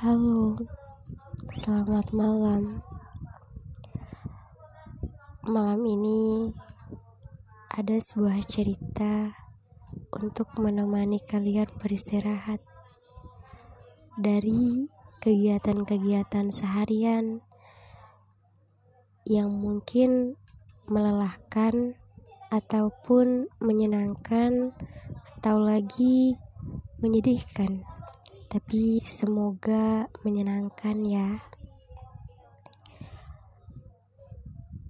Halo, selamat malam. Malam ini ada sebuah cerita untuk menemani kalian beristirahat dari kegiatan-kegiatan seharian yang mungkin melelahkan ataupun menyenangkan atau lagi menyedihkan tapi semoga menyenangkan ya.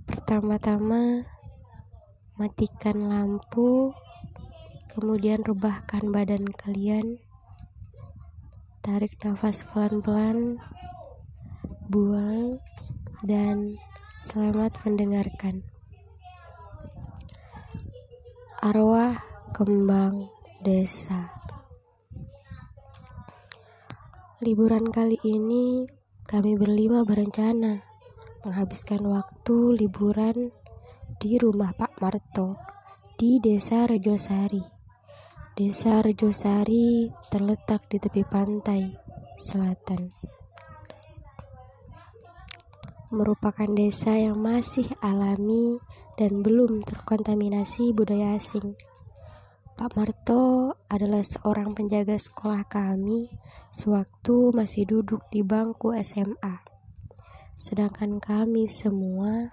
Pertama-tama, matikan lampu, kemudian rebahkan badan kalian, tarik nafas pelan-pelan, buang, dan selamat mendengarkan. Arwah kembang desa. Liburan kali ini kami berlima berencana menghabiskan waktu liburan di rumah Pak Marto di Desa Rejosari. Desa Rejosari terletak di tepi pantai selatan. Merupakan desa yang masih alami dan belum terkontaminasi budaya asing. Pak Marto adalah seorang penjaga sekolah kami sewaktu masih duduk di bangku SMA. Sedangkan kami semua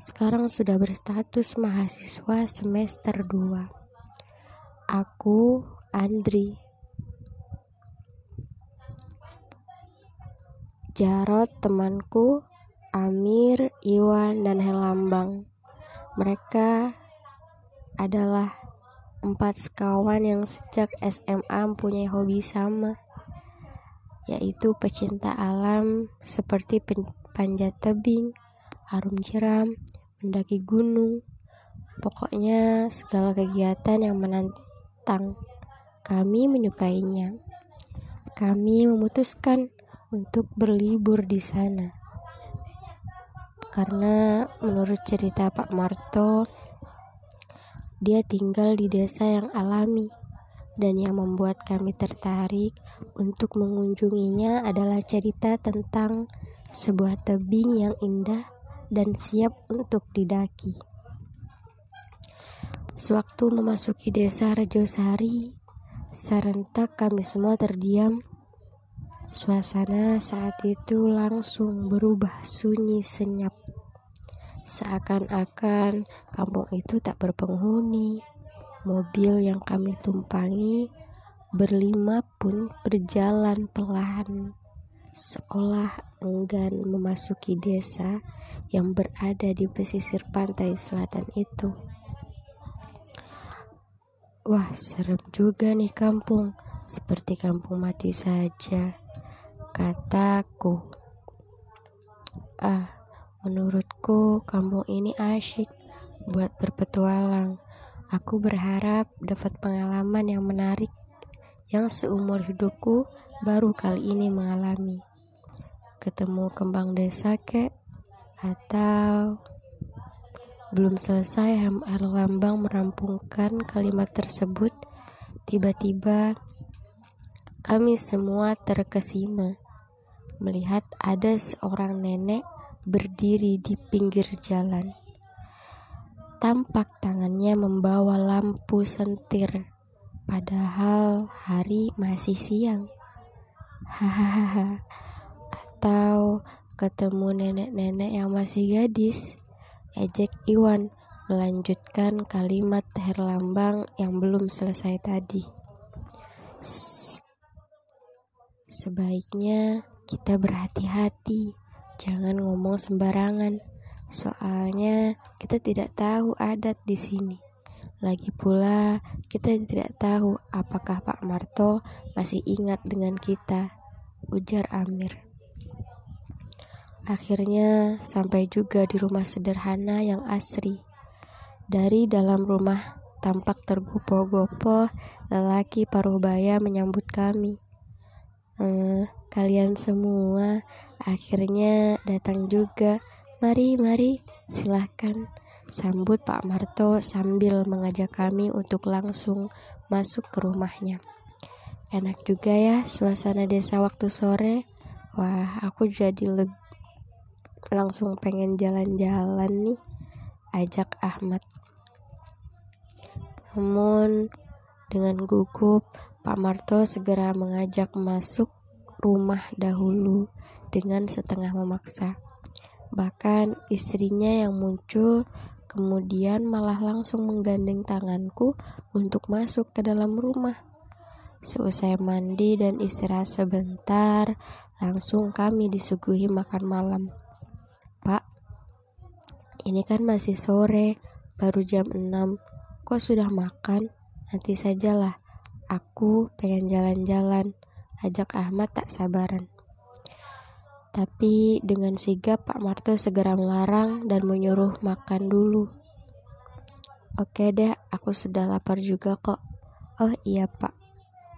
sekarang sudah berstatus mahasiswa semester 2. Aku, Andri, Jarot temanku, Amir, Iwan, dan Helambang. Mereka adalah empat sekawan yang sejak SMA mempunyai hobi sama, yaitu pecinta alam seperti panjat tebing, harum jeram, mendaki gunung, pokoknya segala kegiatan yang menantang. Kami menyukainya. Kami memutuskan untuk berlibur di sana. Karena menurut cerita Pak Marto, dia tinggal di desa yang alami, dan yang membuat kami tertarik untuk mengunjunginya adalah cerita tentang sebuah tebing yang indah dan siap untuk didaki. Sewaktu memasuki desa Rejosari, serentak kami semua terdiam. Suasana saat itu langsung berubah sunyi senyap. Seakan-akan kampung itu tak berpenghuni. Mobil yang kami tumpangi berlima pun berjalan pelan, seolah enggan memasuki desa yang berada di pesisir pantai selatan itu. Wah, serem juga nih kampung, seperti kampung mati saja, kataku. Ah, Menurutku, kampung ini asyik buat berpetualang. Aku berharap dapat pengalaman yang menarik yang seumur hidupku baru kali ini mengalami. Ketemu kembang desa kek atau belum selesai MR Lambang merampungkan kalimat tersebut, tiba-tiba kami semua terkesima melihat ada seorang nenek berdiri di pinggir jalan. Tampak tangannya membawa lampu sentir, padahal hari masih siang. Hahaha, atau ketemu nenek-nenek yang masih gadis. Ejek Iwan melanjutkan kalimat Herlambang yang belum selesai tadi. Sebaiknya kita berhati-hati Jangan ngomong sembarangan, soalnya kita tidak tahu adat di sini. Lagi pula, kita tidak tahu apakah Pak Marto masih ingat dengan kita, ujar Amir. Akhirnya sampai juga di rumah sederhana yang asri. Dari dalam rumah tampak tergopoh-gopoh lelaki paruh baya menyambut kami. Hmm, kalian semua Akhirnya datang juga. Mari, mari, silahkan. Sambut Pak Marto sambil mengajak kami untuk langsung masuk ke rumahnya. Enak juga ya suasana desa waktu sore. Wah, aku jadi lebih langsung pengen jalan-jalan nih. Ajak Ahmad. Namun dengan gugup, Pak Marto segera mengajak masuk rumah dahulu dengan setengah memaksa. Bahkan istrinya yang muncul kemudian malah langsung menggandeng tanganku untuk masuk ke dalam rumah. Seusai mandi dan istirahat sebentar, langsung kami disuguhi makan malam. Pak, ini kan masih sore, baru jam 6. Kok sudah makan? Nanti sajalah. Aku pengen jalan-jalan. Ajak Ahmad tak sabaran. Tapi dengan sigap Pak Marto segera melarang dan menyuruh makan dulu. Oke deh, aku sudah lapar juga kok. Oh iya Pak,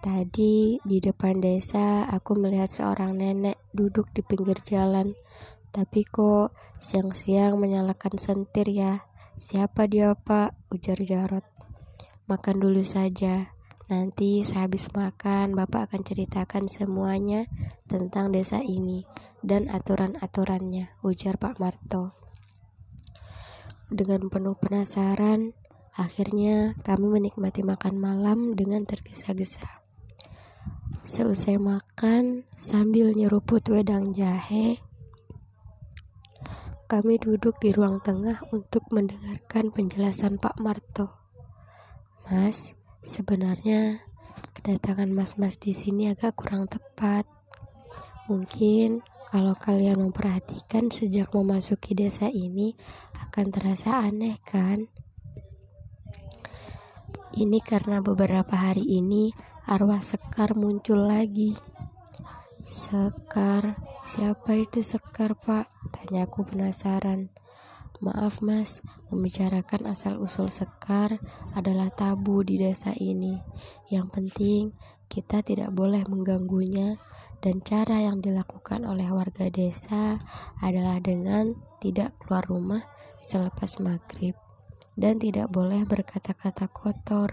tadi di depan desa aku melihat seorang nenek duduk di pinggir jalan. Tapi kok siang-siang menyalakan sentir ya? Siapa dia Pak? Ujar Jarot. Makan dulu saja. Nanti sehabis makan, Bapak akan ceritakan semuanya tentang desa ini dan aturan-aturannya, ujar Pak Marto. Dengan penuh penasaran, akhirnya kami menikmati makan malam dengan tergesa-gesa. Selesai makan, sambil nyeruput wedang jahe, kami duduk di ruang tengah untuk mendengarkan penjelasan Pak Marto. Mas, Sebenarnya kedatangan mas-mas di sini agak kurang tepat. Mungkin kalau kalian memperhatikan sejak memasuki desa ini akan terasa aneh kan? Ini karena beberapa hari ini arwah Sekar muncul lagi. Sekar, siapa itu Sekar pak? Tanyaku penasaran. Maaf mas, membicarakan asal-usul sekar adalah tabu di desa ini. Yang penting, kita tidak boleh mengganggunya dan cara yang dilakukan oleh warga desa adalah dengan tidak keluar rumah selepas maghrib dan tidak boleh berkata-kata kotor.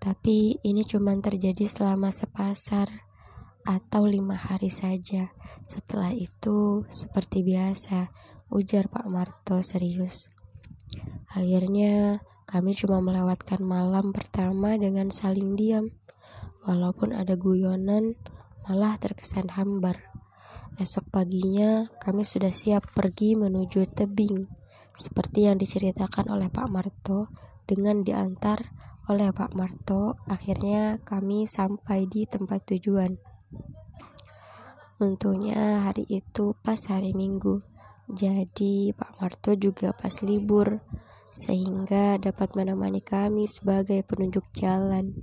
Tapi ini cuma terjadi selama sepasar atau lima hari saja. Setelah itu, seperti biasa, ujar Pak Marto serius. Akhirnya kami cuma melewatkan malam pertama dengan saling diam. Walaupun ada guyonan, malah terkesan hambar. Esok paginya kami sudah siap pergi menuju tebing, seperti yang diceritakan oleh Pak Marto dengan diantar oleh Pak Marto. Akhirnya kami sampai di tempat tujuan. Untungnya hari itu pas hari Minggu. Jadi Pak Marto juga pas libur sehingga dapat menemani kami sebagai penunjuk jalan.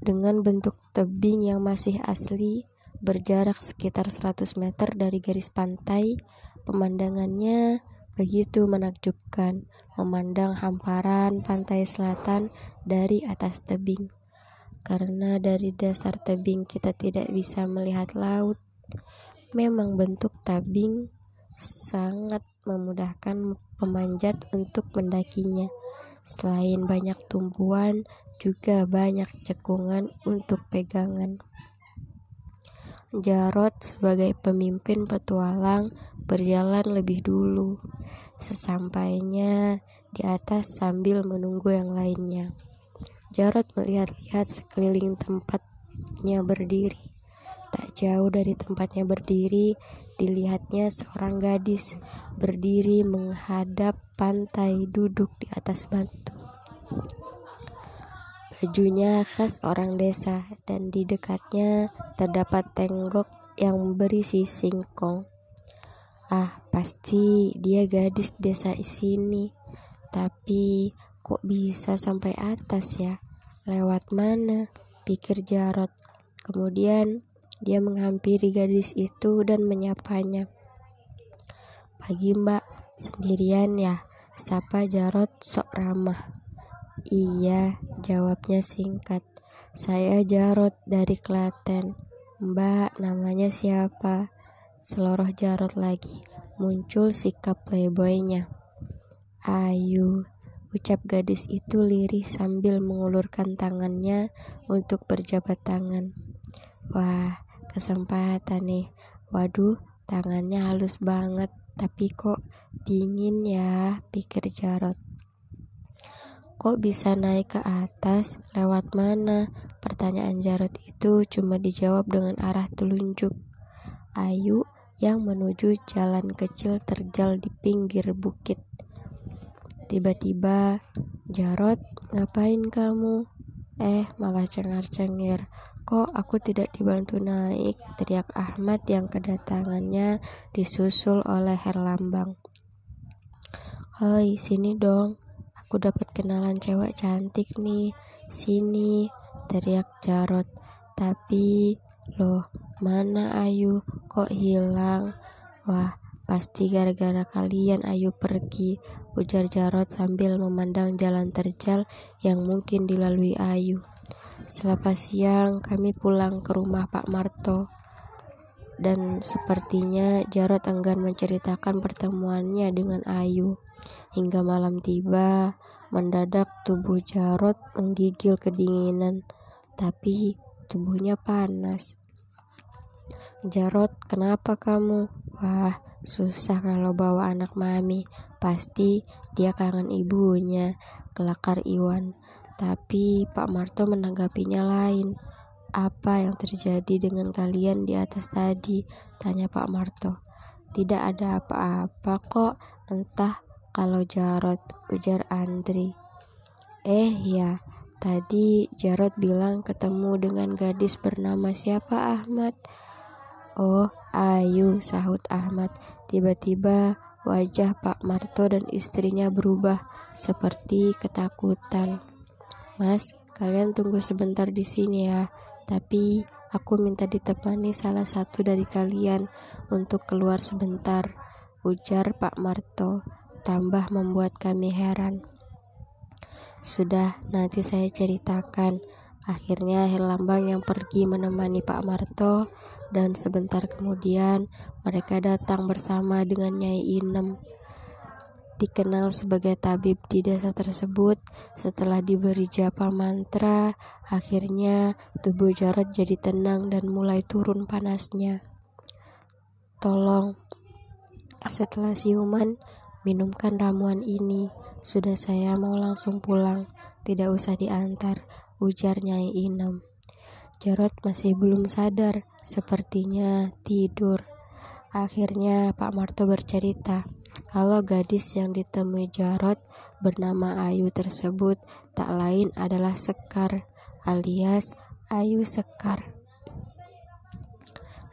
Dengan bentuk tebing yang masih asli, berjarak sekitar 100 meter dari garis pantai, pemandangannya begitu menakjubkan, memandang hamparan pantai selatan dari atas tebing. Karena dari dasar tebing kita tidak bisa melihat laut, Memang bentuk tabing sangat memudahkan pemanjat untuk mendakinya. Selain banyak tumpuan, juga banyak cekungan untuk pegangan. Jarot sebagai pemimpin petualang berjalan lebih dulu. Sesampainya di atas sambil menunggu yang lainnya. Jarot melihat-lihat sekeliling tempatnya berdiri. Tak jauh dari tempatnya berdiri, dilihatnya seorang gadis berdiri menghadap pantai duduk di atas batu. Bajunya khas orang desa dan di dekatnya terdapat tenggok yang berisi singkong. Ah, pasti dia gadis desa sini. Tapi kok bisa sampai atas ya? Lewat mana? Pikir Jarot. Kemudian dia menghampiri gadis itu dan menyapanya. Pagi mbak, sendirian ya? Sapa Jarot sok ramah. Iya, jawabnya singkat. Saya Jarot dari Klaten. Mbak, namanya siapa? Seloroh Jarot lagi. Muncul sikap playboynya. Ayu, Ucap gadis itu lirih sambil mengulurkan tangannya untuk berjabat tangan. Wah, kesempatan nih. Waduh, tangannya halus banget, tapi kok dingin ya, pikir Jarot. Kok bisa naik ke atas? Lewat mana? Pertanyaan Jarot itu cuma dijawab dengan arah telunjuk. Ayu yang menuju jalan kecil terjal di pinggir bukit. Tiba-tiba, Jarot, ngapain kamu? Eh, malah cengar-cengir. Kok aku tidak dibantu naik? Teriak Ahmad yang kedatangannya disusul oleh Herlambang. Hei, sini dong. Aku dapat kenalan cewek cantik nih. Sini, teriak Jarot. Tapi, loh, mana Ayu? Kok hilang? Wah, Pasti gara-gara kalian ayo pergi, ujar Jarot sambil memandang jalan terjal yang mungkin dilalui Ayu. Selepas siang, kami pulang ke rumah Pak Marto. Dan sepertinya Jarot enggan menceritakan pertemuannya dengan Ayu. Hingga malam tiba, mendadak tubuh Jarot menggigil kedinginan, tapi tubuhnya panas. Jarot, kenapa kamu? Wah, susah kalau bawa anak mami. Pasti dia kangen ibunya, kelakar Iwan. Tapi Pak Marto menanggapinya lain. Apa yang terjadi dengan kalian di atas tadi? Tanya Pak Marto. Tidak ada apa-apa kok, entah kalau Jarot, ujar Andri. Eh ya, tadi Jarot bilang ketemu dengan gadis bernama siapa Ahmad? Oh, Ayu, sahut Ahmad. Tiba-tiba wajah Pak Marto dan istrinya berubah seperti ketakutan. Mas, kalian tunggu sebentar di sini ya. Tapi aku minta ditemani salah satu dari kalian untuk keluar sebentar, ujar Pak Marto. Tambah membuat kami heran. Sudah, nanti saya ceritakan. Akhirnya Herlambang yang pergi menemani Pak Marto dan sebentar kemudian mereka datang bersama dengan Nyai Inem. Dikenal sebagai tabib di desa tersebut, setelah diberi japa mantra, akhirnya tubuh Jarod jadi tenang dan mulai turun panasnya. Tolong, setelah siuman, minumkan ramuan ini. Sudah saya mau langsung pulang, tidak usah diantar, ujar Nyai Inem. Jarod masih belum sadar, sepertinya tidur. Akhirnya Pak Marto bercerita kalau gadis yang ditemui Jarod bernama Ayu tersebut tak lain adalah Sekar alias Ayu Sekar.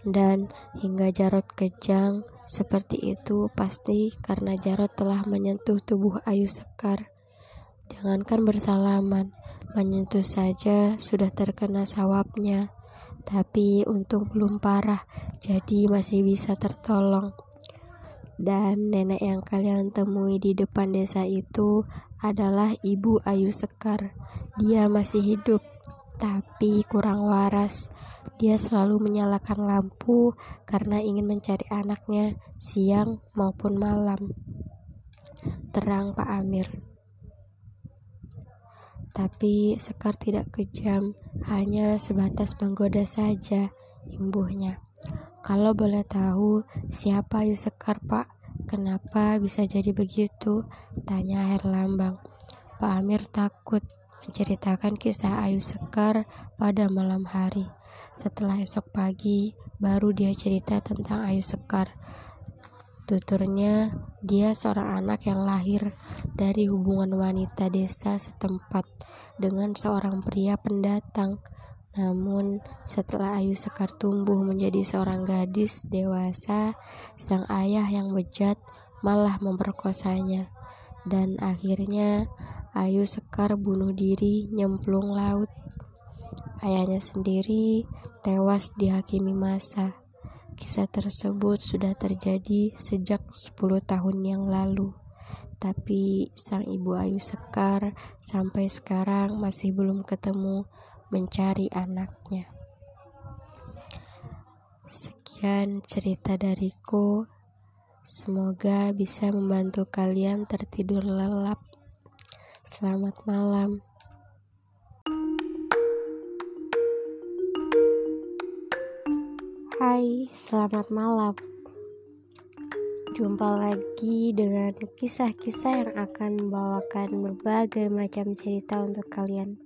Dan hingga Jarod kejang seperti itu pasti karena Jarod telah menyentuh tubuh Ayu Sekar. Jangankan bersalaman, Menyentuh saja sudah terkena sawapnya, tapi untung belum parah, jadi masih bisa tertolong. Dan nenek yang kalian temui di depan desa itu adalah Ibu Ayu Sekar. Dia masih hidup, tapi kurang waras. Dia selalu menyalakan lampu karena ingin mencari anaknya siang maupun malam. Terang Pak Amir. Tapi Sekar tidak kejam, hanya sebatas menggoda saja, imbuhnya. Kalau boleh tahu, siapa Ayu Sekar, Pak? Kenapa bisa jadi begitu? Tanya Herlambang. Pak Amir takut menceritakan kisah Ayu Sekar pada malam hari. Setelah esok pagi, baru dia cerita tentang Ayu Sekar. Tuturnya, dia seorang anak yang lahir dari hubungan wanita desa setempat dengan seorang pria pendatang. Namun, setelah Ayu Sekar tumbuh menjadi seorang gadis dewasa, sang ayah yang bejat malah memperkosanya. Dan akhirnya, Ayu Sekar bunuh diri nyemplung laut. Ayahnya sendiri tewas dihakimi masa. Kisah tersebut sudah terjadi sejak 10 tahun yang lalu. Tapi sang ibu Ayu Sekar sampai sekarang masih belum ketemu mencari anaknya. Sekian cerita dariku. Semoga bisa membantu kalian tertidur lelap. Selamat malam. Hai, selamat malam. Jumpa lagi dengan kisah-kisah yang akan membawakan berbagai macam cerita untuk kalian.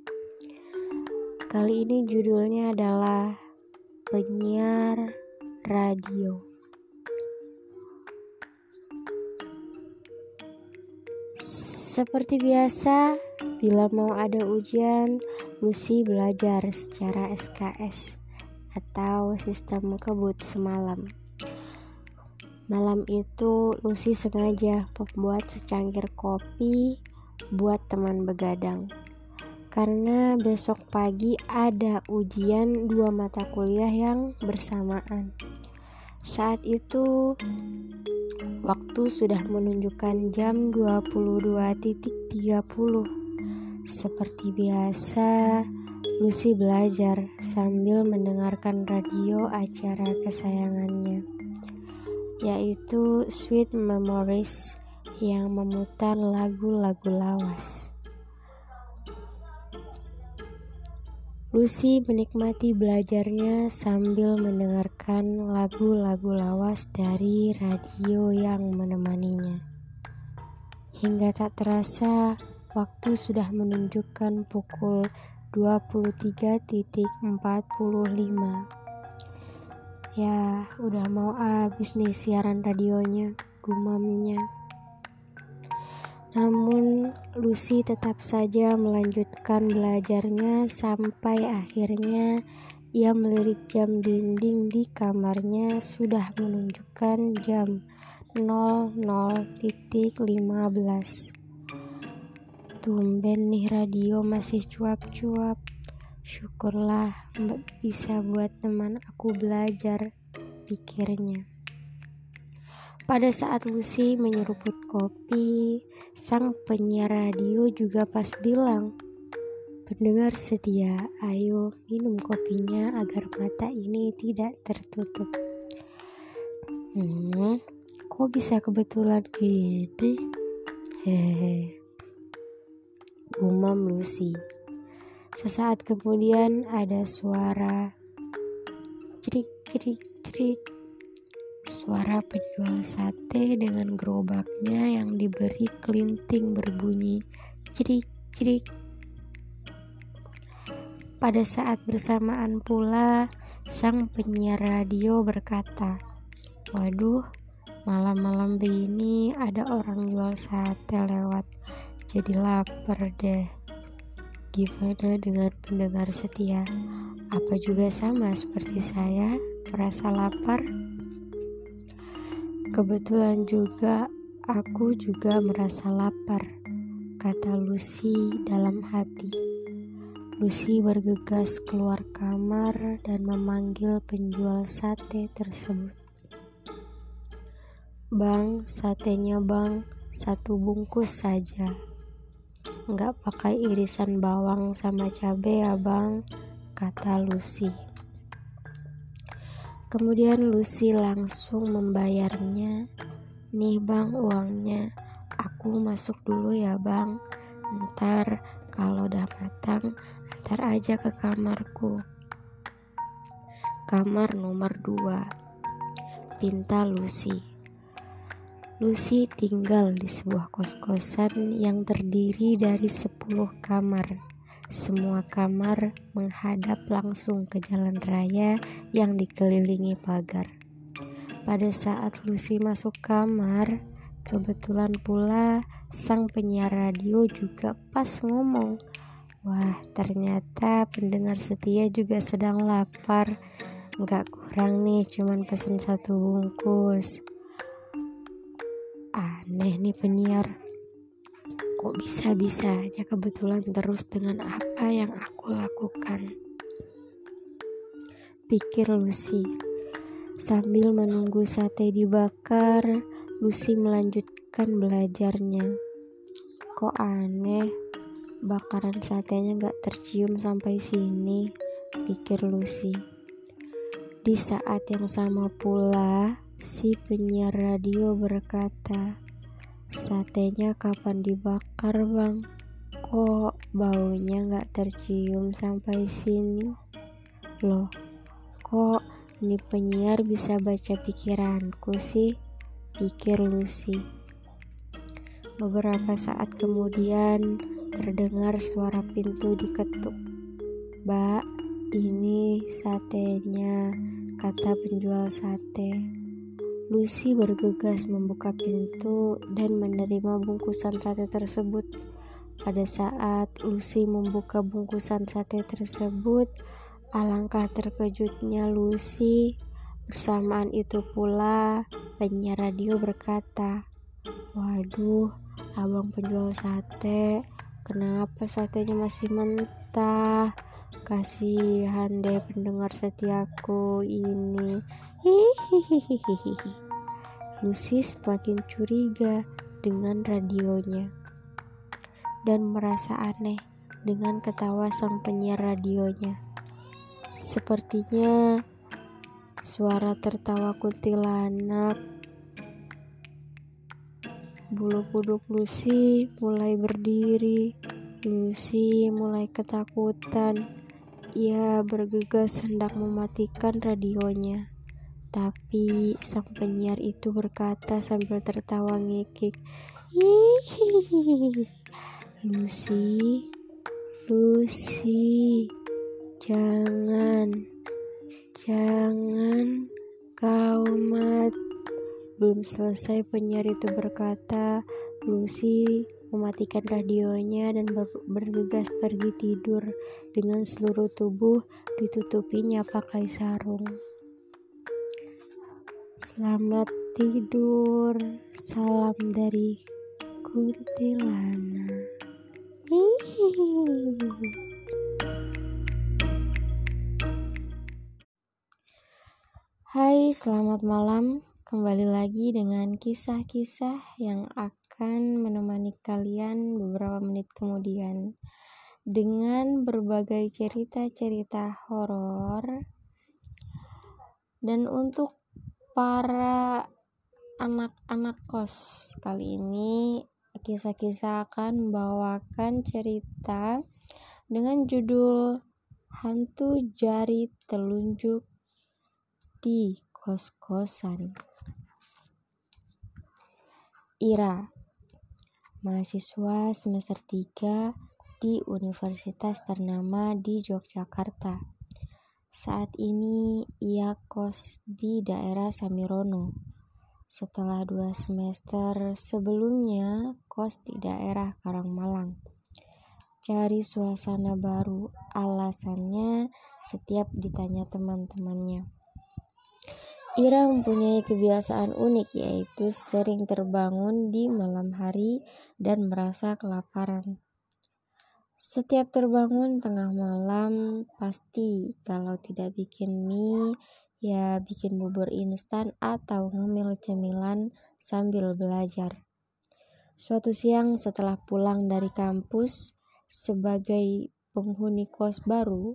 Kali ini judulnya adalah Penyiar Radio. Seperti biasa, bila mau ada ujian, Lucy belajar secara SKS atau sistem kebut semalam. Malam itu, Lucy sengaja membuat secangkir kopi buat teman begadang. Karena besok pagi ada ujian dua mata kuliah yang bersamaan. Saat itu, Waktu sudah menunjukkan jam 22.30. Seperti biasa, Lucy belajar sambil mendengarkan radio acara kesayangannya, yaitu Sweet Memories yang memutar lagu-lagu lawas. Lucy menikmati belajarnya sambil mendengarkan lagu-lagu lawas dari radio yang menemaninya. Hingga tak terasa, waktu sudah menunjukkan pukul 23.45. Ya, udah mau habis nih siaran radionya, gumamnya. Namun, Lucy tetap saja melanjutkan belajarnya sampai akhirnya ia melirik jam dinding di kamarnya sudah menunjukkan jam 00.15. Tumben nih radio masih cuap-cuap. Syukurlah bisa buat teman aku belajar, pikirnya. Pada saat Lucy menyeruput kopi, sang penyiar radio juga pas bilang, Pendengar setia, ayo minum kopinya agar mata ini tidak tertutup. Hmm, kok bisa kebetulan gini? Hehe. Umam Lucy. Sesaat kemudian ada suara cerik cerik cerik Suara penjual sate dengan gerobaknya yang diberi kelinting berbunyi cerik-cerik. Pada saat bersamaan pula, sang penyiar radio berkata, Waduh, malam-malam begini ada orang jual sate lewat, jadi lapar deh. Gimana dengan pendengar setia? Apa juga sama seperti saya, merasa lapar? Kebetulan juga aku juga merasa lapar, kata Lucy dalam hati. Lucy bergegas keluar kamar dan memanggil penjual sate tersebut. Bang, satenya bang, satu bungkus saja. Nggak pakai irisan bawang sama cabai ya bang, kata Lucy. Kemudian Lucy langsung membayarnya. Nih bang uangnya, aku masuk dulu ya bang. Ntar kalau udah matang, ntar aja ke kamarku. Kamar nomor 2 Pinta Lucy Lucy tinggal di sebuah kos-kosan yang terdiri dari 10 kamar. Semua kamar menghadap langsung ke jalan raya yang dikelilingi pagar. Pada saat Lucy masuk kamar, kebetulan pula sang penyiar radio juga pas ngomong. Wah, ternyata pendengar setia juga sedang lapar. Nggak kurang nih, cuman pesen satu bungkus. Aneh nih penyiar kok bisa-bisanya kebetulan terus dengan apa yang aku lakukan. Pikir Lucy. Sambil menunggu sate dibakar, Lucy melanjutkan belajarnya. Kok aneh, bakaran satenya gak tercium sampai sini, pikir Lucy. Di saat yang sama pula, si penyiar radio berkata, Satenya kapan dibakar bang? Kok baunya gak tercium sampai sini? Loh, kok ini penyiar bisa baca pikiranku sih? Pikir Lucy. Beberapa saat kemudian terdengar suara pintu diketuk. Mbak, ini satenya, kata penjual sate. Lucy bergegas membuka pintu dan menerima bungkusan sate tersebut. Pada saat Lucy membuka bungkusan sate tersebut, alangkah terkejutnya Lucy. Bersamaan itu pula, penyiar radio berkata, "Waduh, abang penjual sate, kenapa satenya masih mentah? Kasihan deh pendengar setiaku ini." Hihihihihi. Lucy semakin curiga dengan radionya dan merasa aneh dengan ketawa sang penyiar radionya. Sepertinya suara tertawa kuntilanak. Bulu kuduk Lucy mulai berdiri. Lucy mulai ketakutan. Ia bergegas hendak mematikan radionya. Tapi sang penyiar itu berkata sambil tertawa ngekik. Lucy, Lucy, jangan, jangan kau mat. Belum selesai penyiar itu berkata, Lucy mematikan radionya dan ber bergegas pergi tidur dengan seluruh tubuh ditutupinya pakai sarung. Selamat tidur, salam dari kuntilanak. Hai, selamat malam. Kembali lagi dengan kisah-kisah yang akan menemani kalian beberapa menit kemudian dengan berbagai cerita-cerita horor. Dan untuk para anak-anak kos kali ini kisah-kisah akan membawakan cerita dengan judul Hantu Jari Telunjuk di Kos-Kosan. Ira, mahasiswa semester 3 di universitas ternama di Yogyakarta. Saat ini ia kos di daerah Samirono setelah dua semester sebelumnya kos di daerah Karangmalang. Cari suasana baru, alasannya setiap ditanya teman-temannya. Ira mempunyai kebiasaan unik yaitu sering terbangun di malam hari dan merasa kelaparan. Setiap terbangun tengah malam, pasti kalau tidak bikin mie, ya bikin bubur instan atau ngemil cemilan sambil belajar. Suatu siang setelah pulang dari kampus sebagai penghuni kos baru,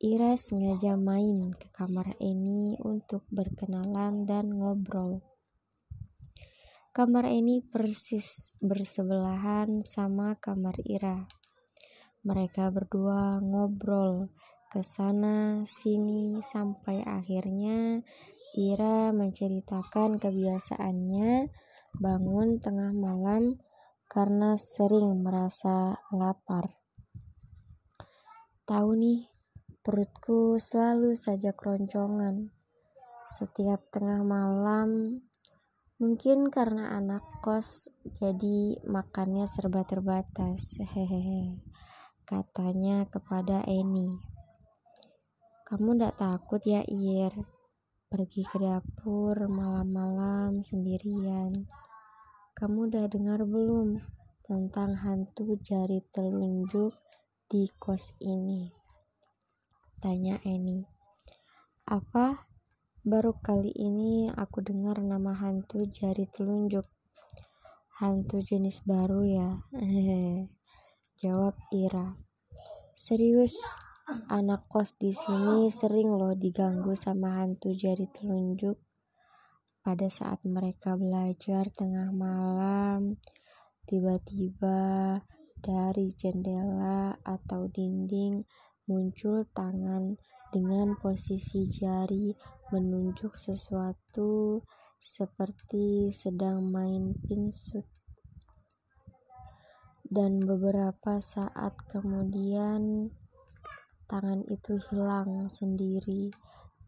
Ira sengaja main ke kamar Eni untuk berkenalan dan ngobrol. Kamar Eni persis bersebelahan sama kamar Ira. Mereka berdua ngobrol ke sana sini sampai akhirnya Ira menceritakan kebiasaannya bangun tengah malam karena sering merasa lapar. Tahu nih, perutku selalu saja keroncongan. Setiap tengah malam, mungkin karena anak kos, jadi makannya serba terbatas. Hehehe, katanya kepada Eni. Kamu ndak takut ya, Ir? Pergi ke dapur malam-malam sendirian. Kamu udah dengar belum tentang hantu jari telunjuk di kos ini? Tanya Eni. Apa? Baru kali ini aku dengar nama hantu jari telunjuk. Hantu jenis baru ya? Hehehe. Jawab Ira. Serius, Anak kos di sini sering loh diganggu sama hantu jari telunjuk. Pada saat mereka belajar tengah malam, tiba-tiba Dari jendela atau dinding muncul tangan dengan posisi jari menunjuk sesuatu seperti sedang main pinsut. Dan beberapa saat kemudian tangan itu hilang sendiri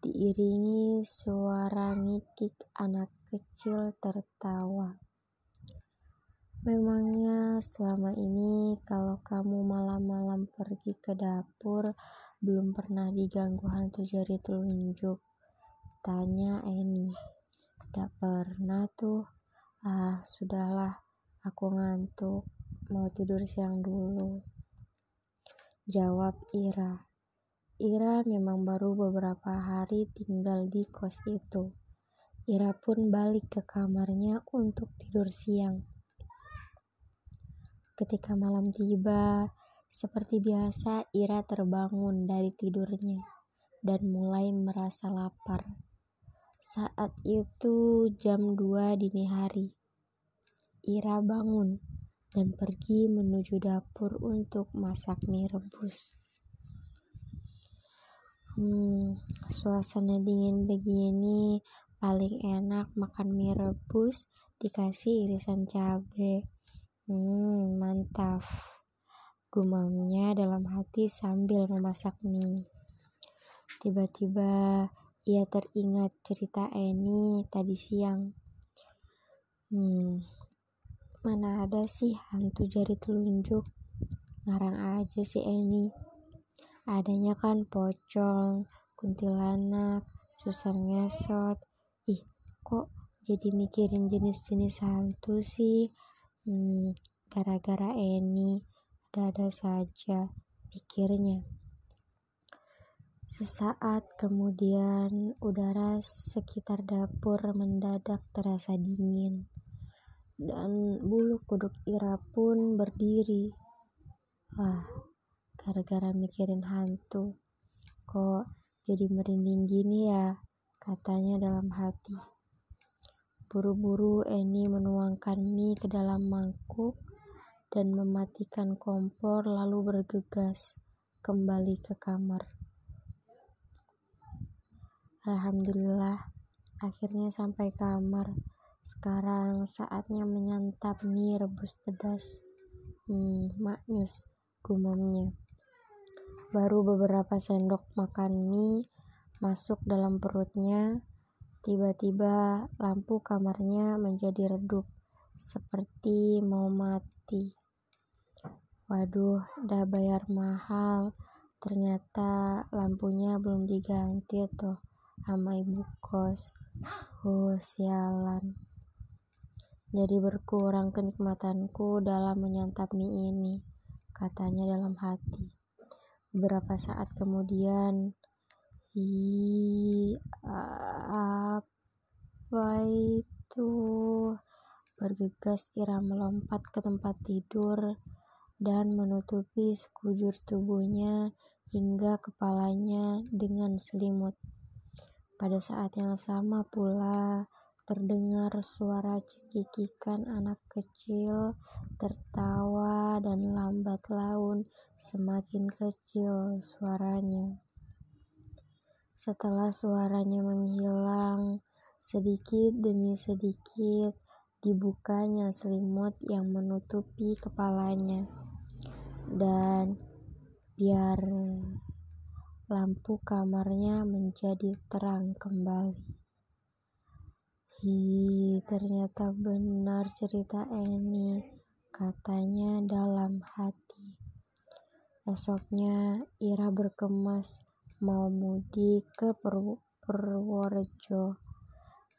diiringi suara ngikik anak kecil tertawa. Memangnya selama ini kalau kamu malam-malam pergi ke dapur belum pernah diganggu hantu jari telunjuk? Tanya Eni. Tidak pernah tuh. Ah, sudahlah. Aku ngantuk. Mau tidur siang dulu. Jawab Ira. Ira memang baru beberapa hari tinggal di kos itu. Ira pun balik ke kamarnya untuk tidur siang. Ketika malam tiba, seperti biasa Ira terbangun dari tidurnya dan mulai merasa lapar. Saat itu jam 2 dini hari. Ira bangun dan pergi menuju dapur untuk masak mie rebus. Hmm, suasana dingin begini paling enak makan mie rebus dikasih irisan cabai. Hmm, mantap. Gumamnya dalam hati sambil memasak mie. Tiba-tiba ia teringat cerita Eni tadi siang. Hmm, mana ada sih hantu jari telunjuk? Ngarang aja si Eni. Adanya kan pocong, kuntilanak, susar ngesot. Ih, kok jadi mikirin jenis-jenis hantu sih? Hmm, gara-gara Eni, ada-ada saja pikirnya. Sesaat kemudian, udara sekitar dapur mendadak terasa dingin, dan bulu kuduk Ira pun berdiri. Wah, gara-gara mikirin hantu, kok jadi merinding gini ya, katanya dalam hati. Buru-buru Eni menuangkan mie ke dalam mangkuk dan mematikan kompor lalu bergegas kembali ke kamar. Alhamdulillah, akhirnya sampai kamar. Sekarang saatnya menyantap mie rebus pedas. Hmm, maknyus, gumamnya. Baru beberapa sendok makan mie masuk dalam perutnya, Tiba-tiba lampu kamarnya menjadi redup, seperti mau mati. Waduh, udah bayar mahal. Ternyata lampunya belum diganti tuh sama ibu kos. Oh, sialan. Jadi berkurang kenikmatanku dalam menyantap mie ini, katanya dalam hati. Beberapa saat kemudian, Ih, apa itu? Bergegas Ira melompat ke tempat tidur dan menutupi sekujur tubuhnya hingga kepalanya dengan selimut. Pada saat yang sama pula, terdengar suara cekikikan anak kecil tertawa dan lambat laun semakin kecil suaranya. Setelah suaranya menghilang, sedikit demi sedikit dibukanya selimut yang menutupi kepalanya. Dan biar lampu kamarnya menjadi terang kembali. Hi, ternyata benar cerita Eni, katanya dalam hati. Esoknya Ira berkemas mau mudik ke Purworejo.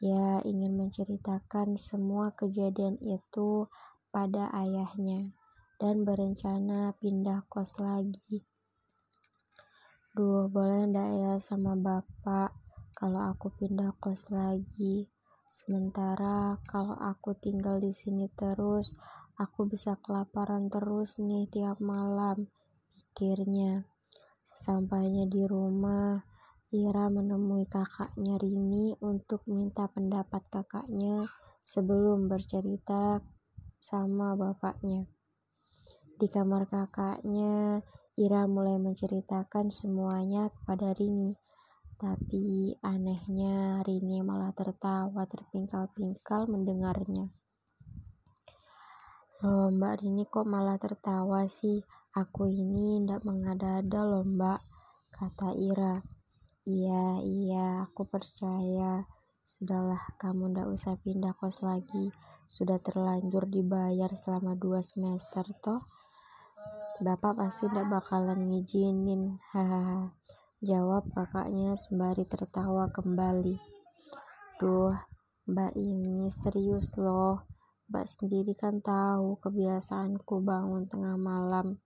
Ya, ingin menceritakan semua kejadian itu pada ayahnya dan berencana pindah kos lagi. Duh, boleh ndak ya sama bapak kalau aku pindah kos lagi? Sementara kalau aku tinggal di sini terus, aku bisa kelaparan terus nih tiap malam, pikirnya. Sesampainya di rumah, Ira menemui kakaknya Rini untuk minta pendapat kakaknya sebelum bercerita sama bapaknya. Di kamar kakaknya, Ira mulai menceritakan semuanya kepada Rini. Tapi anehnya Rini malah tertawa terpingkal-pingkal mendengarnya. Loh mbak Rini kok malah tertawa sih? Aku ini ndak mengada-ada loh mbak, kata Ira. Iya, iya, aku percaya. Sudahlah, kamu ndak usah pindah kos lagi. Sudah terlanjur dibayar selama dua semester toh. Bapak pasti ndak bakalan ngizinin. Hahaha. Jawab kakaknya sembari tertawa kembali. Duh, mbak ini serius loh. Mbak sendiri kan tahu kebiasaanku bangun tengah malam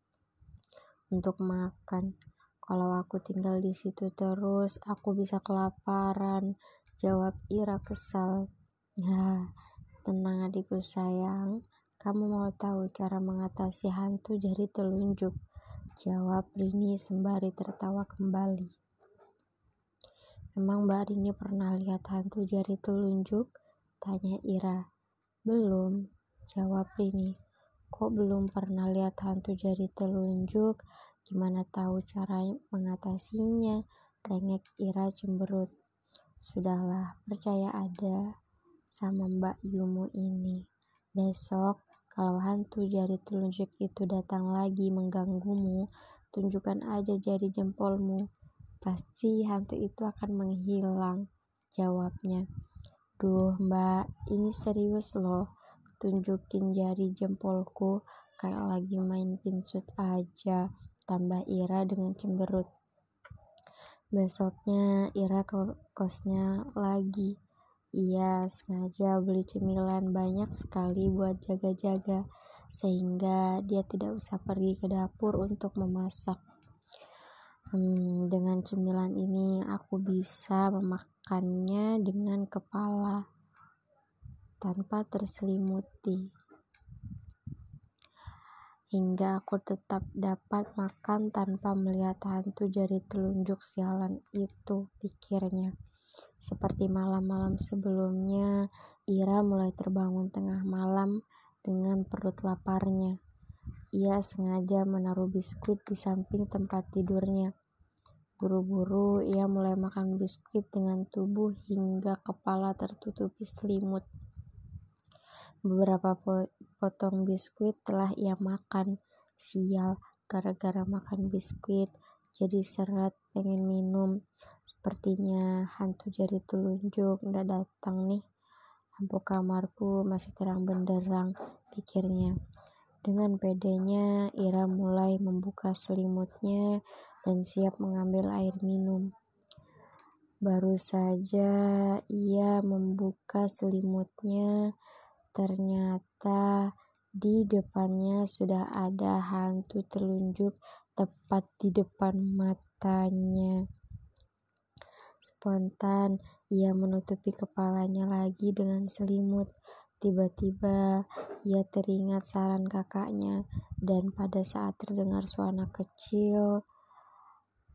untuk makan. Kalau aku tinggal di situ terus, aku bisa kelaparan. Jawab Ira kesal. Nah, tenang adikku sayang. Kamu mau tahu cara mengatasi hantu jari telunjuk? Jawab Rini sembari tertawa kembali. Memang Mbak Rini pernah lihat hantu jari telunjuk? Tanya Ira. Belum, jawab Rini. Kok belum pernah lihat hantu jari telunjuk? Gimana tahu cara mengatasinya? Rengek Ira cemberut. Sudahlah, percaya ada sama Mbak Yumu ini. Besok kalau hantu jari telunjuk itu datang lagi mengganggumu, tunjukkan aja jari jempolmu. Pasti hantu itu akan menghilang, jawabnya. Duh mbak, ini serius loh. Tunjukin jari jempolku kayak lagi main pinsut aja, tambah Ira dengan cemberut. Besoknya Ira ke kosnya lagi. Ia sengaja beli cemilan banyak sekali buat jaga-jaga, sehingga dia tidak usah pergi ke dapur untuk memasak. Hmm, dengan cemilan ini aku bisa memakannya dengan kepala tanpa terselimuti. Hingga aku tetap dapat makan tanpa melihat hantu jari telunjuk sialan itu, pikirnya. Seperti malam-malam sebelumnya, Ira mulai terbangun tengah malam dengan perut laparnya. Ia sengaja menaruh biskuit di samping tempat tidurnya. Buru-buru ia mulai makan biskuit dengan tubuh hingga kepala tertutupi selimut. Beberapa potong biskuit telah ia makan. Sial, gara-gara makan biskuit, jadi seret pengen minum. Sepertinya hantu jari telunjuk ndak datang nih. Lampu kamarku masih terang benderang, pikirnya. Dengan pedenya, Ira mulai membuka selimutnya dan siap mengambil air minum. Baru saja ia membuka selimutnya, ternyata di depannya sudah ada hantu telunjuk tepat di depan matanya. Spontan, ia menutupi kepalanya lagi dengan selimut. Tiba-tiba, ia teringat saran kakaknya, dan pada saat terdengar suara kecil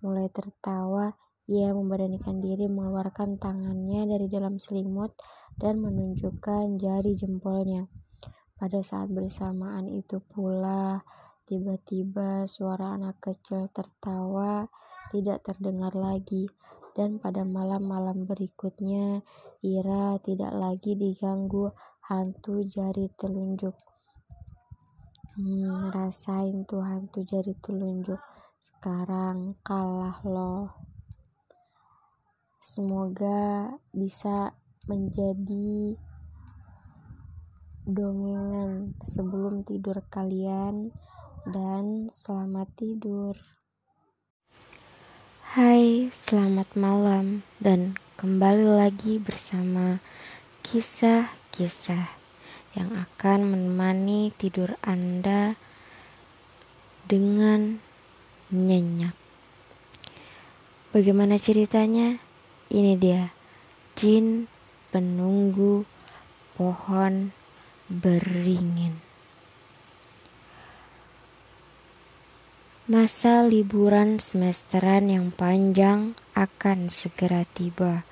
mulai tertawa, ia memberanikan diri mengeluarkan tangannya dari dalam selimut dan menunjukkan jari jempolnya. Pada saat bersamaan itu pula, tiba-tiba suara anak kecil tertawa tidak terdengar lagi dan pada malam-malam berikutnya Ira tidak lagi diganggu hantu jari telunjuk. Hmm, rasain tuh hantu jari telunjuk. Sekarang kalah loh. Semoga bisa menjadi dongengan sebelum tidur kalian dan selamat tidur. Hai, selamat malam dan kembali lagi bersama kisah-kisah yang akan menemani tidur Anda dengan nyenyak. Bagaimana ceritanya? Ini dia, jin penunggu pohon beringin. Masa liburan semesteran yang panjang akan segera tiba.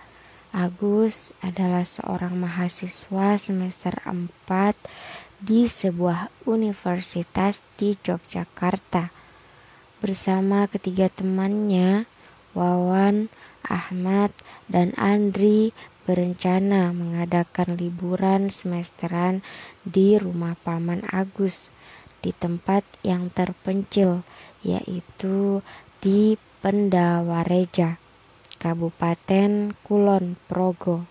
Agus adalah seorang mahasiswa semester 4 di sebuah universitas di Yogyakarta. Bersama ketiga temannya, Wawan, Ahmad, dan Andri berencana mengadakan liburan semesteran di rumah Paman Agus di tempat yang terpencil, yaitu di Pendawareja, Kabupaten Kulon Progo.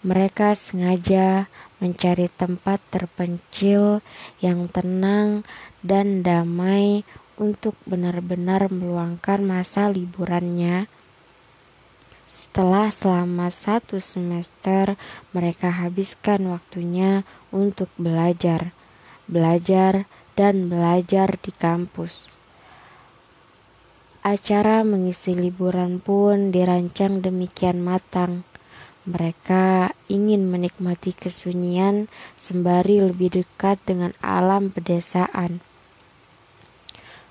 Mereka sengaja mencari tempat terpencil yang tenang dan damai untuk benar-benar meluangkan masa liburannya. Setelah selama satu semester, mereka habiskan waktunya untuk belajar, belajar, dan belajar di kampus. Acara mengisi liburan pun dirancang demikian matang. Mereka ingin menikmati kesunyian sembari lebih dekat dengan alam pedesaan.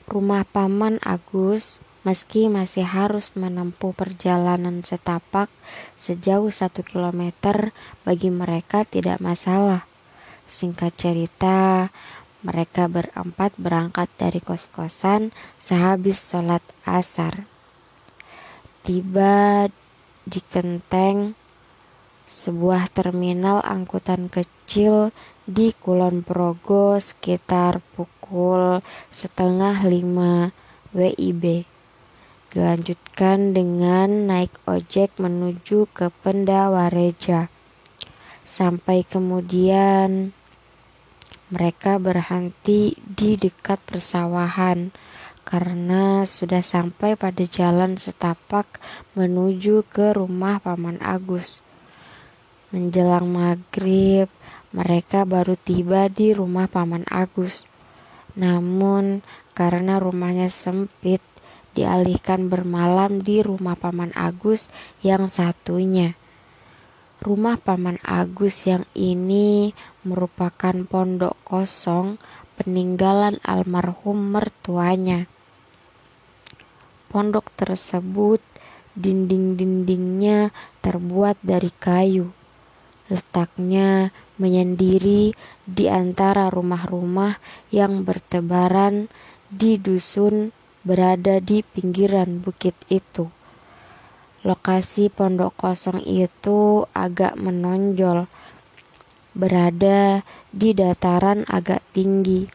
Rumah Paman Agus, meski masih harus menempuh perjalanan setapak sejauh satu kilometer, bagi mereka tidak masalah. Singkat cerita, mereka berempat berangkat dari kos-kosan sehabis sholat asar. Tiba di Kenteng, sebuah terminal angkutan kecil di Kulon Progo sekitar pukul setengah lima WIB. Dilanjutkan dengan naik ojek menuju ke Pendawareja. Sampai kemudian mereka berhenti di dekat persawahan karena sudah sampai pada jalan setapak menuju ke rumah Paman Agus. Menjelang maghrib, mereka baru tiba di rumah Paman Agus. Namun, karena rumahnya sempit, dialihkan bermalam di rumah Paman Agus yang satunya. Rumah Paman Agus yang ini merupakan pondok kosong peninggalan almarhum mertuanya. Pondok tersebut dinding-dindingnya terbuat dari kayu. Letaknya menyendiri di antara rumah-rumah yang bertebaran di dusun berada di pinggiran bukit itu. Lokasi pondok kosong itu agak menonjol, berada di dataran agak tinggi.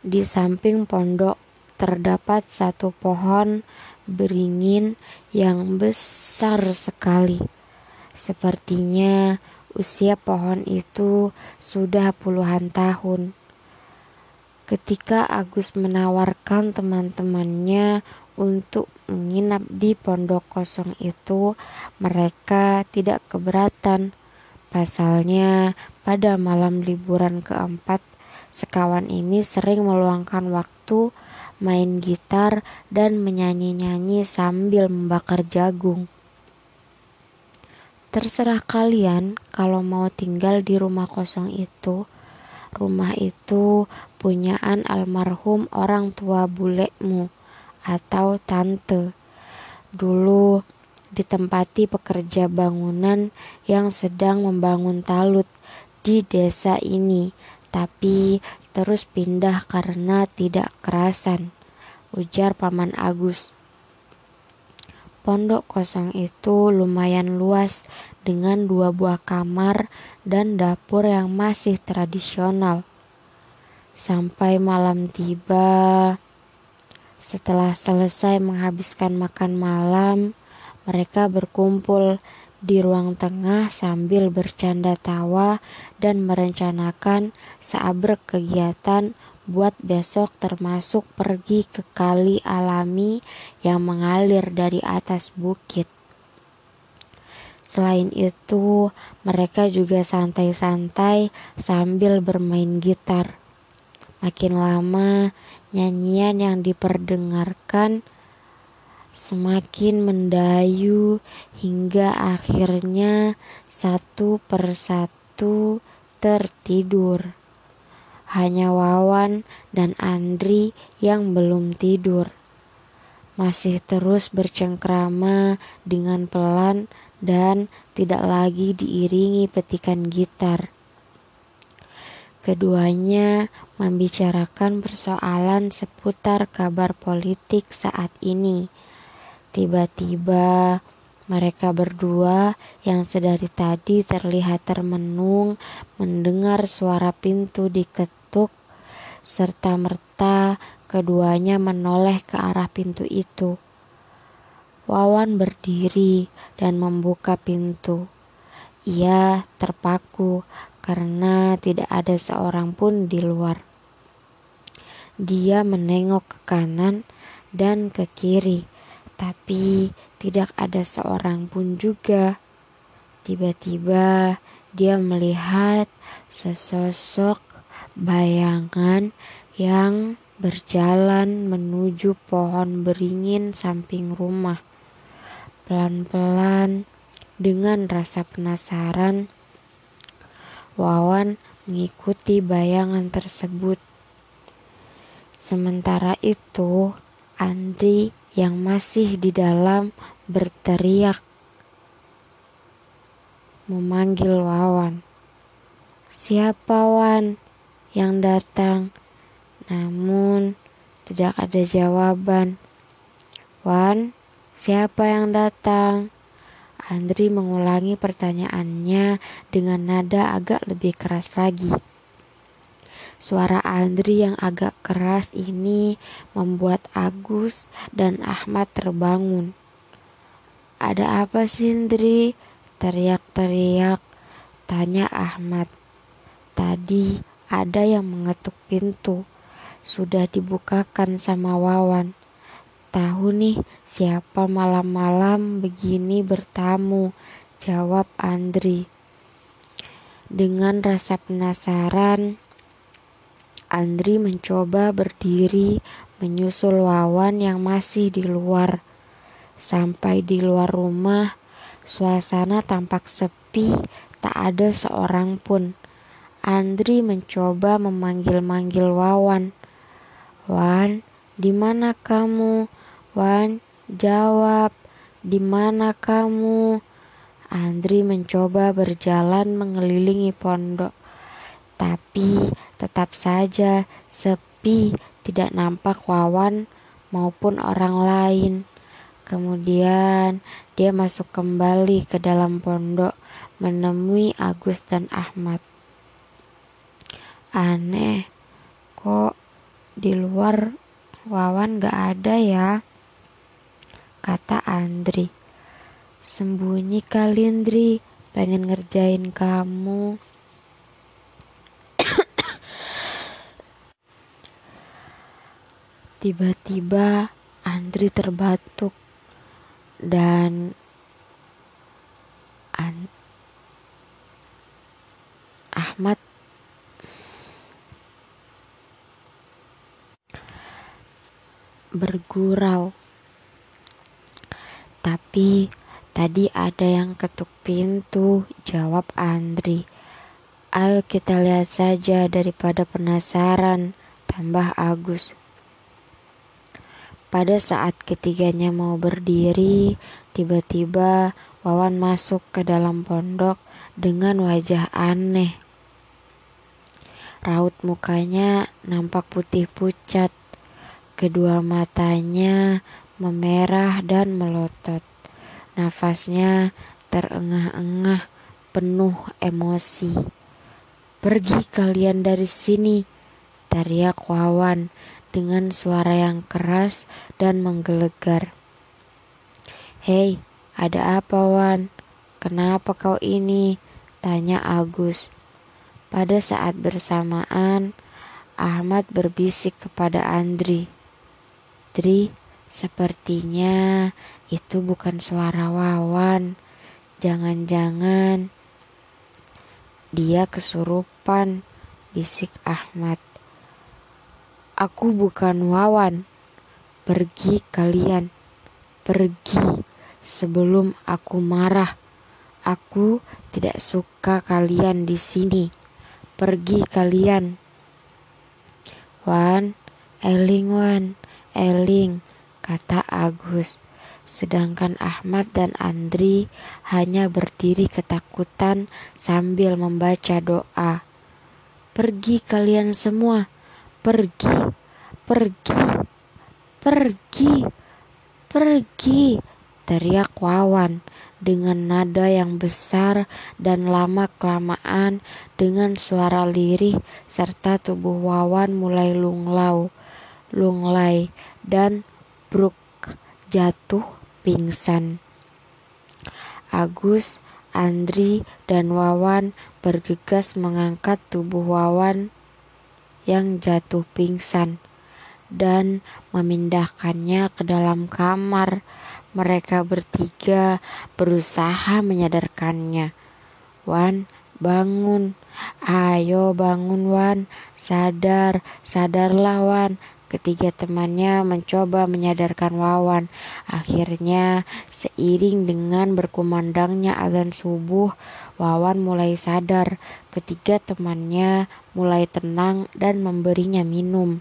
Di samping pondok terdapat satu pohon beringin yang besar sekali. Sepertinya Usia pohon itu sudah puluhan tahun. Ketika Agus menawarkan teman-temannya untuk menginap di pondok kosong itu, mereka tidak keberatan. Pasalnya, pada malam liburan keempat, sekawan ini sering meluangkan waktu main gitar dan menyanyi-nyanyi sambil membakar jagung. Terserah kalian kalau mau tinggal di rumah kosong itu. Rumah itu punyaan almarhum orang tua bulekmu atau tante. Dulu ditempati pekerja bangunan yang sedang membangun talut di desa ini, tapi terus pindah karena tidak kerasan, ujar Paman Agus. Pondok kosong itu lumayan luas dengan dua buah kamar dan dapur yang masih tradisional. Sampai malam tiba, setelah selesai menghabiskan makan malam, mereka berkumpul di ruang tengah sambil bercanda tawa dan merencanakan seabrek kegiatan buat besok termasuk pergi ke kali alami yang mengalir dari atas bukit. Selain itu, mereka juga santai-santai sambil bermain gitar. Makin lama, nyanyian yang diperdengarkan semakin mendayu hingga akhirnya satu persatu tertidur. Hanya Wawan dan Andri yang belum tidur. Masih terus bercengkrama dengan pelan dan tidak lagi diiringi petikan gitar. Keduanya membicarakan persoalan seputar kabar politik saat ini. Tiba-tiba mereka berdua yang sedari tadi terlihat termenung mendengar suara pintu diketuk serta merta keduanya menoleh ke arah pintu itu. Wawan berdiri dan membuka pintu. Ia terpaku karena tidak ada seorang pun di luar. Dia menengok ke kanan dan ke kiri, tapi tidak ada seorang pun juga. Tiba-tiba dia melihat sesosok bayangan yang berjalan menuju pohon beringin samping rumah. Pelan-pelan, dengan rasa penasaran, Wawan mengikuti bayangan tersebut. Sementara itu, Andri yang masih di dalam berteriak memanggil Wawan. Siapa Wan yang datang? Namun tidak ada jawaban. Wan, siapa yang datang? Andri mengulangi pertanyaannya dengan nada agak lebih keras lagi. Suara Andri yang agak keras ini membuat Agus dan Ahmad terbangun. Ada apa sih Andri? Teriak-teriak, tanya Ahmad. Tadi ada yang mengetuk pintu. Sudah dibukakan sama Wawan. Tahu nih siapa malam-malam begini bertamu, jawab Andri. Dengan rasa penasaran, Andri mencoba berdiri menyusul Wawan yang masih di luar. Sampai di luar rumah, suasana tampak sepi, tak ada seorang pun. Andri mencoba memanggil-manggil Wawan. Wan, di mana kamu? Wan jawab, "Di mana kamu?" Andri mencoba berjalan mengelilingi pondok, tapi tetap saja sepi, tidak nampak Wawan maupun orang lain. Kemudian dia masuk kembali ke dalam pondok menemui Agus dan Ahmad. Aneh, kok di luar Wawan gak ada ya? Kata Andri. Sembunyi kali Andri, pengen ngerjain kamu. Tiba-tiba Andri terbatuk dan An Ahmad bergurau tapi tadi ada yang ketuk pintu, jawab Andri. Ayo kita lihat saja daripada penasaran, tambah Agus. Pada saat ketiganya mau berdiri, tiba-tiba Wawan masuk ke dalam pondok dengan wajah aneh. Raut mukanya nampak putih pucat. Kedua matanya memerah dan melotot. Nafasnya terengah-engah penuh emosi. Pergi kalian dari sini, teriak Wawan dengan suara yang keras dan menggelegar. Hei, ada apa Wan? Kenapa kau ini? Tanya Agus. Pada saat bersamaan, Ahmad berbisik kepada Andri. Dri, Sepertinya itu bukan suara Wawan. Jangan-jangan dia kesurupan, bisik Ahmad. Aku bukan Wawan. Pergi kalian. Pergi sebelum aku marah. Aku tidak suka kalian di sini. Pergi kalian. Wan, Eling Wan, Eling kata Agus. Sedangkan Ahmad dan Andri hanya berdiri ketakutan sambil membaca doa. Pergi kalian semua. Pergi. Pergi. Pergi. Pergi. Teriak Wawan dengan nada yang besar dan lama-kelamaan dengan suara lirih serta tubuh Wawan mulai lunglau, lunglai dan bruk jatuh pingsan. Agus, Andri, dan Wawan bergegas mengangkat tubuh Wawan yang jatuh pingsan dan memindahkannya ke dalam kamar mereka bertiga berusaha menyadarkannya. Wan, bangun. Ayo bangun Wan. Sadar, sadarlah Wan. Ketiga temannya mencoba menyadarkan Wawan. Akhirnya, seiring dengan berkumandangnya azan subuh, Wawan mulai sadar. Ketiga temannya mulai tenang dan memberinya minum.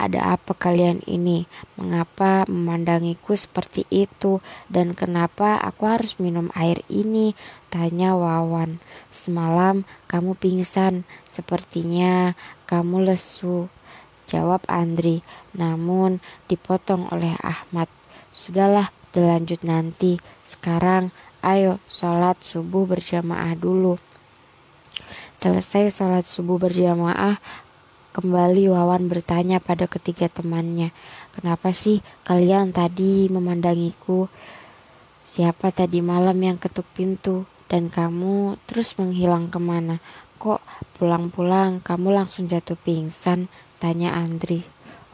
Ada apa kalian ini? Mengapa memandangiku seperti itu? Dan kenapa aku harus minum air ini? Tanya Wawan. Semalam kamu pingsan. Sepertinya kamu lesu. Jawab Andri. Namun dipotong oleh Ahmad. Sudahlah, dilanjut nanti. Sekarang ayo sholat subuh berjamaah dulu. Selesai sholat subuh berjamaah, Kembali Wawan bertanya pada ketiga temannya, "Kenapa sih kalian tadi memandangiku? Siapa tadi malam yang ketuk pintu dan kamu terus menghilang ke mana? Kok pulang-pulang kamu langsung jatuh pingsan?" Tanya Andri.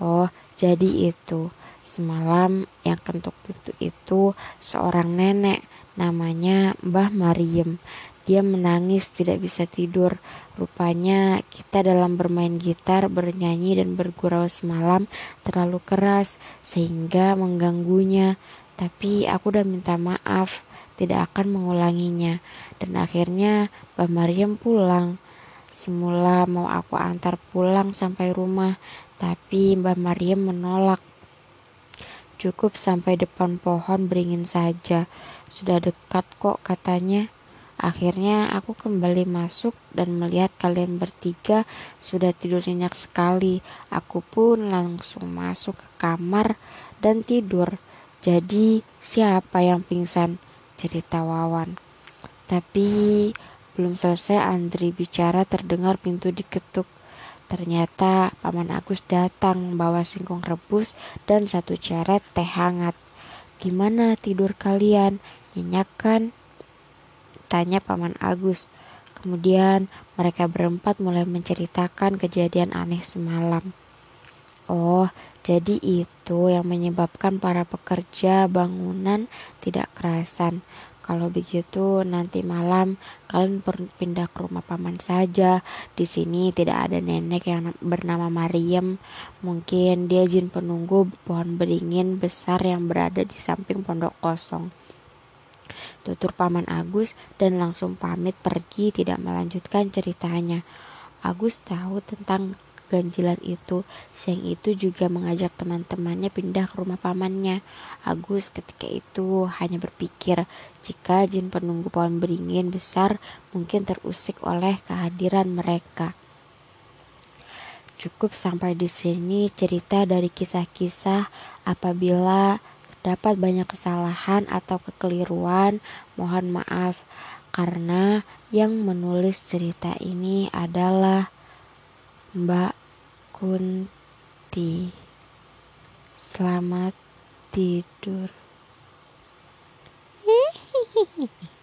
"Oh, jadi itu. Semalam yang ketuk pintu itu seorang nenek namanya Mbah Mariem. Dia menangis tidak bisa tidur. Rupanya kita dalam bermain gitar, bernyanyi dan bergurau semalam terlalu keras sehingga mengganggunya. Tapi aku udah minta maaf, tidak akan mengulanginya. Dan akhirnya Mbak Mariam pulang. Semula mau aku antar pulang sampai rumah, tapi Mbak Mariam menolak. Cukup sampai depan pohon beringin saja. Sudah dekat kok katanya. Akhirnya aku kembali masuk dan melihat kalian bertiga sudah tidur nyenyak sekali. Aku pun langsung masuk ke kamar dan tidur. Jadi siapa yang pingsan? Cerita Wawan. Tapi belum selesai Andri bicara terdengar pintu diketuk. Ternyata Paman Agus datang membawa singkong rebus dan satu ceret teh hangat. Gimana tidur kalian? Nyenyak kan? Tanya Paman Agus. Kemudian mereka berempat mulai menceritakan kejadian aneh semalam. Oh, jadi itu yang menyebabkan para pekerja bangunan tidak kerasan. Kalau begitu nanti malam kalian pindah ke rumah paman saja. Di sini tidak ada nenek yang bernama Mariam. Mungkin dia jin penunggu pohon beringin besar yang berada di samping pondok kosong tutur Paman Agus dan langsung pamit pergi tidak melanjutkan ceritanya. Agus tahu tentang keganjilan itu. Siang itu juga mengajak teman-temannya pindah ke rumah pamannya. Agus ketika itu hanya berpikir jika jin penunggu pohon beringin besar mungkin terusik oleh kehadiran mereka. Cukup sampai di sini cerita dari kisah-kisah apabila terdapat banyak kesalahan atau kekeliruan, mohon maaf karena yang menulis cerita ini adalah Mbak Kunti. Selamat tidur. Hehehe.